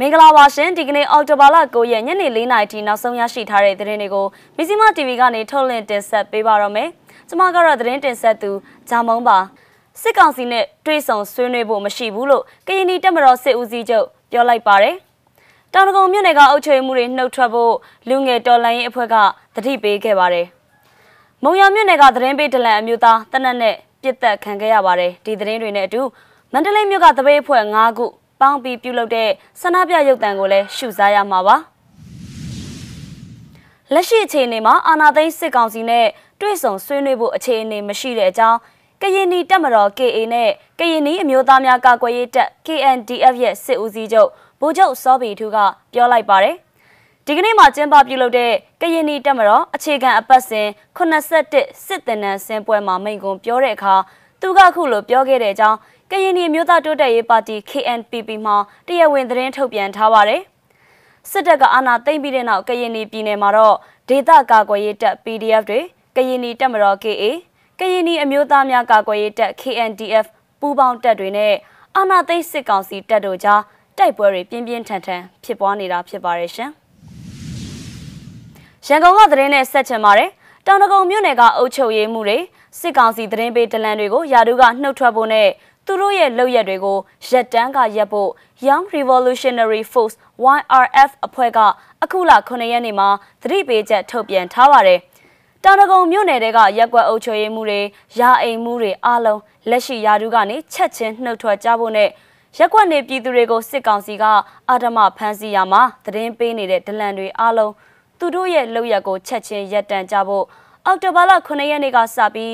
မင်္ဂလာပါရှင်ဒီကနေ့အော်တိုဘာလ9ရက်ညနေ4နာရီထိနောက်ဆုံးရရှိထားတဲ့သတင်းတွေကိုမီဇီမာ TV ကနေထုတ်လွှင့်တင်ဆက်ပေးပါရမယ်။ကျွန်မကတော့သတင်းတင်ဆက်သူဂျာမုံပါစစ်ကောင်စီနဲ့တွေ့ဆုံဆွေးနွေးဖို့မရှိဘူးလို့ကရင်နီတက်မတော်စစ်ဦးစီးချုပ်ပြောလိုက်ပါတယ်။တောင်တကုံမြို့နယ်ကအုပ်ချုပ်မှုတွေနှုတ်ထွက်ဖို့လူငယ်တော်လှန်ရေးအဖွဲ့ကတတိပေးခဲ့ပါတယ်။မုံရမြို့နယ်ကသတင်းပေးဒလန်အမျိုးသားတနက်နဲ့ပြစ်တက်ခံခဲ့ရပါတယ်။ဒီသတင်းတွေနဲ့အတူမန္တလေးမြို့ကတပိတ်အဖွဲ့9ခု ပေါင်းပြီးပြုလုပ်တဲ့ဆန္ဒပြရုပ်သံကိုလည်းရှုစားရမှာပါလက်ရှိအခြေအနေမှာအာဏာသိမ်းစစ်ကောင်စီနဲ့တွေ့ဆုံဆွေးနွေးဖို့အခြေအနေမရှိတဲ့အကြောင်းကရင်နီတပ်မတော် KA နဲ့ကရင်နီအမျိုးသားများကာကွယ်ရေးတပ် KNDF ရဲ့စစ်ဦးစီးချုပ်ဗိုလ်ချုပ်စောဘီထူးကပြောလိုက်ပါတယ်ဒီကနေ့မှကျင်းပပြုလုပ်တဲ့ကရင်နီတပ်မတော်အခြေခံအပတ်စဉ်81စစ်တင်နန်းစင်ပွဲမှာမိန့်ခွန်းပြောတဲ့အခါသူကခုလိုပြောခဲ့တဲ့အကြောင်း ကရင်နီမျိုးသားတိုးတက်ရေးပါတီ KNPP မှတရားဝင်သတင်းထုတ်ပြန်ထားပါတယ်။စစ်တပ်ကအာဏာသိမ်းပြီးတဲ့နောက်ကရင်နီပြည်နယ်မှာတော့ဒေသကာကွယ်ရေးတပ် PDF တွေကရင်နီတပ်မတော် KA ကရင်နီအမျိုးသားများကာကွယ်ရေးတပ် KNDF ပူးပေါင်းတပ်တွေနဲ့အာဏာသိမ်းစစ်ကောင်စီတပ်တို့ကြားတိုက်ပွဲတွေပြင်းပြင်းထန်ထန်ဖြစ်ပွားနေတာဖြစ်ပါရဲ့ရှင်။ရန်ကုန်ကသတင်းနဲ့ဆက်ချင်ပါတယ်။တောင်တကုံမြို့နယ်ကအုပ်ချုပ်ရေးမှုတွေစစ်ကောင်စီသတင်းပေးဒလန်တွေကိုယာဒူကနှုတ်ထွက်ဖို့နဲ့ သူတို့ရဲ့လုပ်ရက်တွေကိုရက်တန်းကရက်ဖို့ Young Revolutionary Force YRF အဖွဲ့ကအခုလ9ရက်နေ့မှာသတိပေးချက်ထုတ်ပြန်ထားပါတယ်။တောင်တကုံမြို့နယ်ကရက်ကွက်အုပ်ချုပ်ရေးမှုတွေရာအိမ်မှုတွေအားလုံးလက်ရှိယာတုကနေချက်ချင်းနှုတ်ထွက်ကြဖို့နဲ့ရက်ကွက်နေပြည်သူတွေကိုစစ်ကောင်စီကအာဓမဖမ်းဆီးရမှာသတင်းပေးနေတဲ့ဒလန်တွေအားလုံးသူတို့ရဲ့လုပ်ရက်ကိုချက်ချင်းရပ်တန့်ကြဖို့အောက်တိုဘာလ9ရက်နေ့ကစပြီး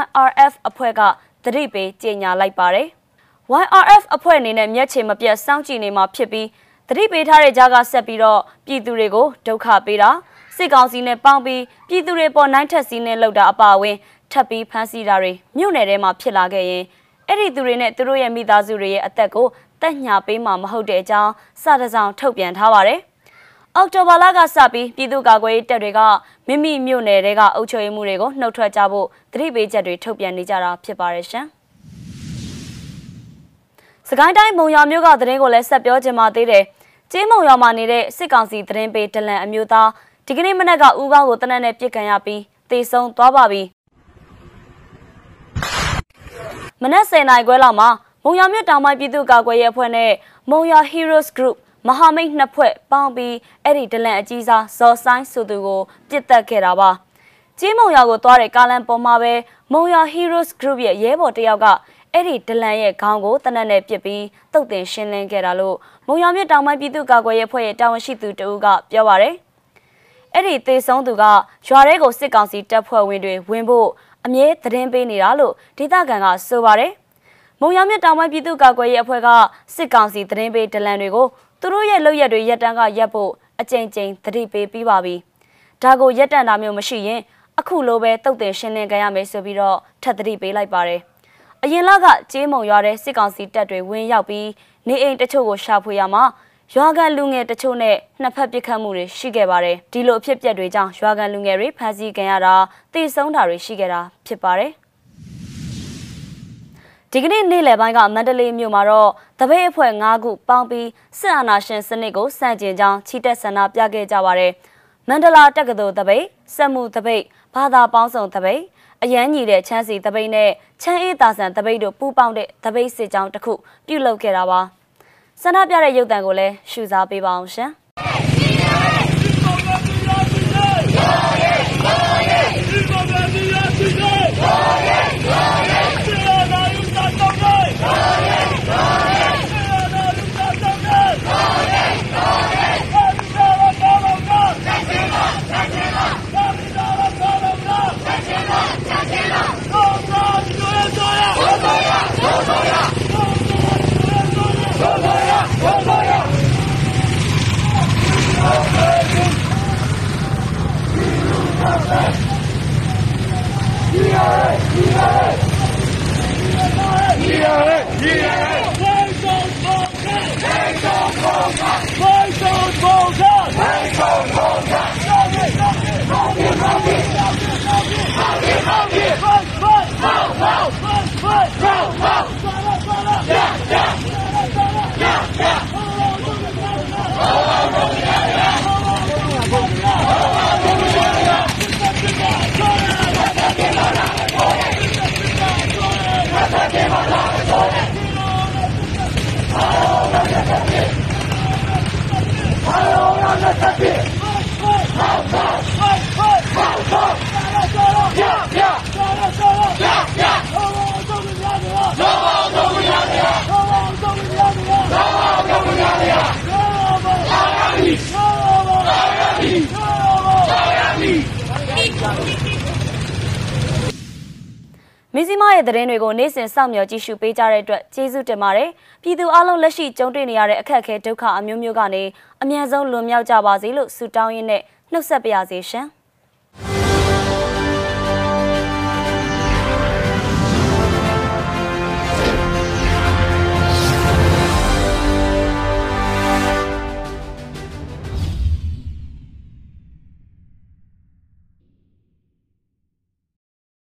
YRF အဖွဲ့က သတိပေးကြေညာလိုက်ပါတယ်။ YRF အဖွဲ့အနေနဲ့မျက်ခြေမပြတ်စောင့်ကြည့်နေမှာဖြစ်ပြီးသတိပေးထားတဲ့ကြားကဆက်ပြီးတော့ပြည်သူတွေကိုဒုက္ခပေးတာစစ်ကောင်စီနဲ့ပေါင်းပြီးပြည်သူတွေပေါ်နိုင်ထက်စီးနဲ့လှုပ်တာအပါအဝင်ထပ်ပြီးဖမ်းဆီးတာတွေမြို့နယ်ထဲမှာဖြစ်လာခဲ့ရင်အဲ့ဒီသူတွေနဲ့သူတို့ရဲ့မိသားစုတွေရဲ့အသက်ကိုတက်ညာပေးမှာမဟုတ်တဲ့အကြောင်းစတဲ့ဆောင်ထုတ်ပြန်ထားပါတယ်။ အောက်တိုဘာလကစပြီးပြည်သူ့ကာကွယ်ရေးတပ်တွေကမိမိမြို့နယ်တွေကအုပ်ချုပ်ရေးမှုတွေကိုနှုတ်ထွက်ကြဖို့သတိပေးချက်တွေထုတ်ပြန်နေကြတာဖြစ်ပါတယ်ရှင်။စကိုင်းတိုင်းမုံရွာမြို့ကသတင်းကိုလည်းဆက်ပြောချင်ပါသေးတယ်။ကျေးမုံရွာမှာနေတဲ့စစ်ကောင်စီသတင်းပေးဒလန်အမျိုးသားဒီကနေ့မနက်ကဦးကောင်းကိုတနက်နဲ့ပြစ်ခံရပြီးတေဆုံးသွားပါပြီ။မနက်10:00နာရီခွဲလောက်မှာမုံရွာမြို့တောင်ပိုင်းပြည်သူ့ကာကွယ်ရေးအဖွဲ့နဲ့မုံရွာ Heroes Group မဟာမိတ်နှစ်ဖွဲ့ပေါင်းပြီးအဲ့ဒီဒလန်အကြီးစားဇော်ဆိုင်ဆိုသူကိုပြစ်တက်ခဲ့တာပါ။ကြီးမုံရွာကိုသွားတဲ့ကားလမ်းပေါ်မှာပဲမုံရွာ Heroes Group ရဲ့ရဲဘော်တယောက်ကအဲ့ဒီဒလန်ရဲ့ခေါင်းကိုတနက်နဲ့ပစ်ပြီးတုတ်တင်ရှင်းလင်းခဲ့တာလို့မုံရွာမြို့တောင်ပိုင်းပြည်သူ့ကာကွယ်ရေးအဖွဲ့ရဲ့တာဝန်ရှိသူတဦးကပြောပါရယ်အဲ့ဒီသေဆုံးသူကရွာထဲကိုစစ်ကောင်စီတပ်ဖွဲ့ဝင်တွေဝင်ဖို့အမြဲသတင်းပေးနေတာလို့ဒေသခံကဆိုပါရယ်မုံရွာမြို့တောင်ပိုင်းပြည်သူ့ကာကွယ်ရေးအဖွဲ့ကစစ်ကောင်စီသတင်းပေးဒလန်တွေကို သူတို့ရဲ့လုပ်ရက်တွေရက်တန်းကရက်ဖို့အကြိမ်ကြိမ်သတိပေးပြီးပါပြီဒါကိုရက်တန်တာမျိုးမရှိရင်အခုလိုပဲတုတ်တင်ရှင်းလင်းကြရမယ်ဆိုပြီးတော့ထပ်သတိပေးလိုက်ပါတယ်အရင်လကကြေးမုံရွာတဲ့စစ်ကောင်စီတပ်တွေဝင်းရောက်ပြီးနေအိမ်တချို့ကိုရှာဖွေရမှာရွာကန်လူငယ်တချို့နဲ့နှစ်ဖက်ပစ်ခတ်မှုတွေရှိခဲ့ပါတယ်ဒီလိုအဖြစ်ပြက်တွေကြောင့်ရွာကန်လူငယ်တွေဖမ်းဆီးခံရတာတိဆုံးတာတွေရှိခဲ့တာဖြစ်ပါတယ် ဒီကနေ့နေ့လယ်ပိုင်းကမန္တလေးမြို့မှာတော့တပိတ်အဖွဲ့၅ခုပေါင်းပြီးစစ်အာဏာရှင်စနစ်ကိုစန့်ကျင်ကြောင်းချီတက်ဆန္ဒပြခဲ့ကြပါတယ်မန္တလာတက္ကသိုလ်တပိတ်စက်မှုတပိတ်ဘာသာပေါင်းစုံတပိတ်အရန်ညီတဲ့ချမ်းစီတပိတ်နဲ့ချမ်းအေးတာဆန်တပိတ်တို့ပူးပေါင်းတဲ့တပိတ်စစ်ကြောင်းတစ်ခုပြုလုပ်ခဲ့တာပါဆန္ဒပြတဲ့ရုပ်သံကိုလည်းရှုစားပေးပါအောင်ရှင် 呀呀！ မင်းစီမရဲ့သတင်းတွေကိုနေ့စဉ်စောင့်မျှော်ကြည့်ရှုပေးကြတဲ့အတွက်ကျေးဇူးတင်ပါတယ်ပြည်သူအလုံးလက်ရှိကြုံတွေ့နေရတဲ့အခက်အခဲဒုက္ခအမျိုးမျိုးကနေအမြန်ဆုံးလွန်မြောက်ကြပါစေလို့ဆုတောင်းရင်းနဲ့နှုတ်ဆက်ပါရစေရှင်။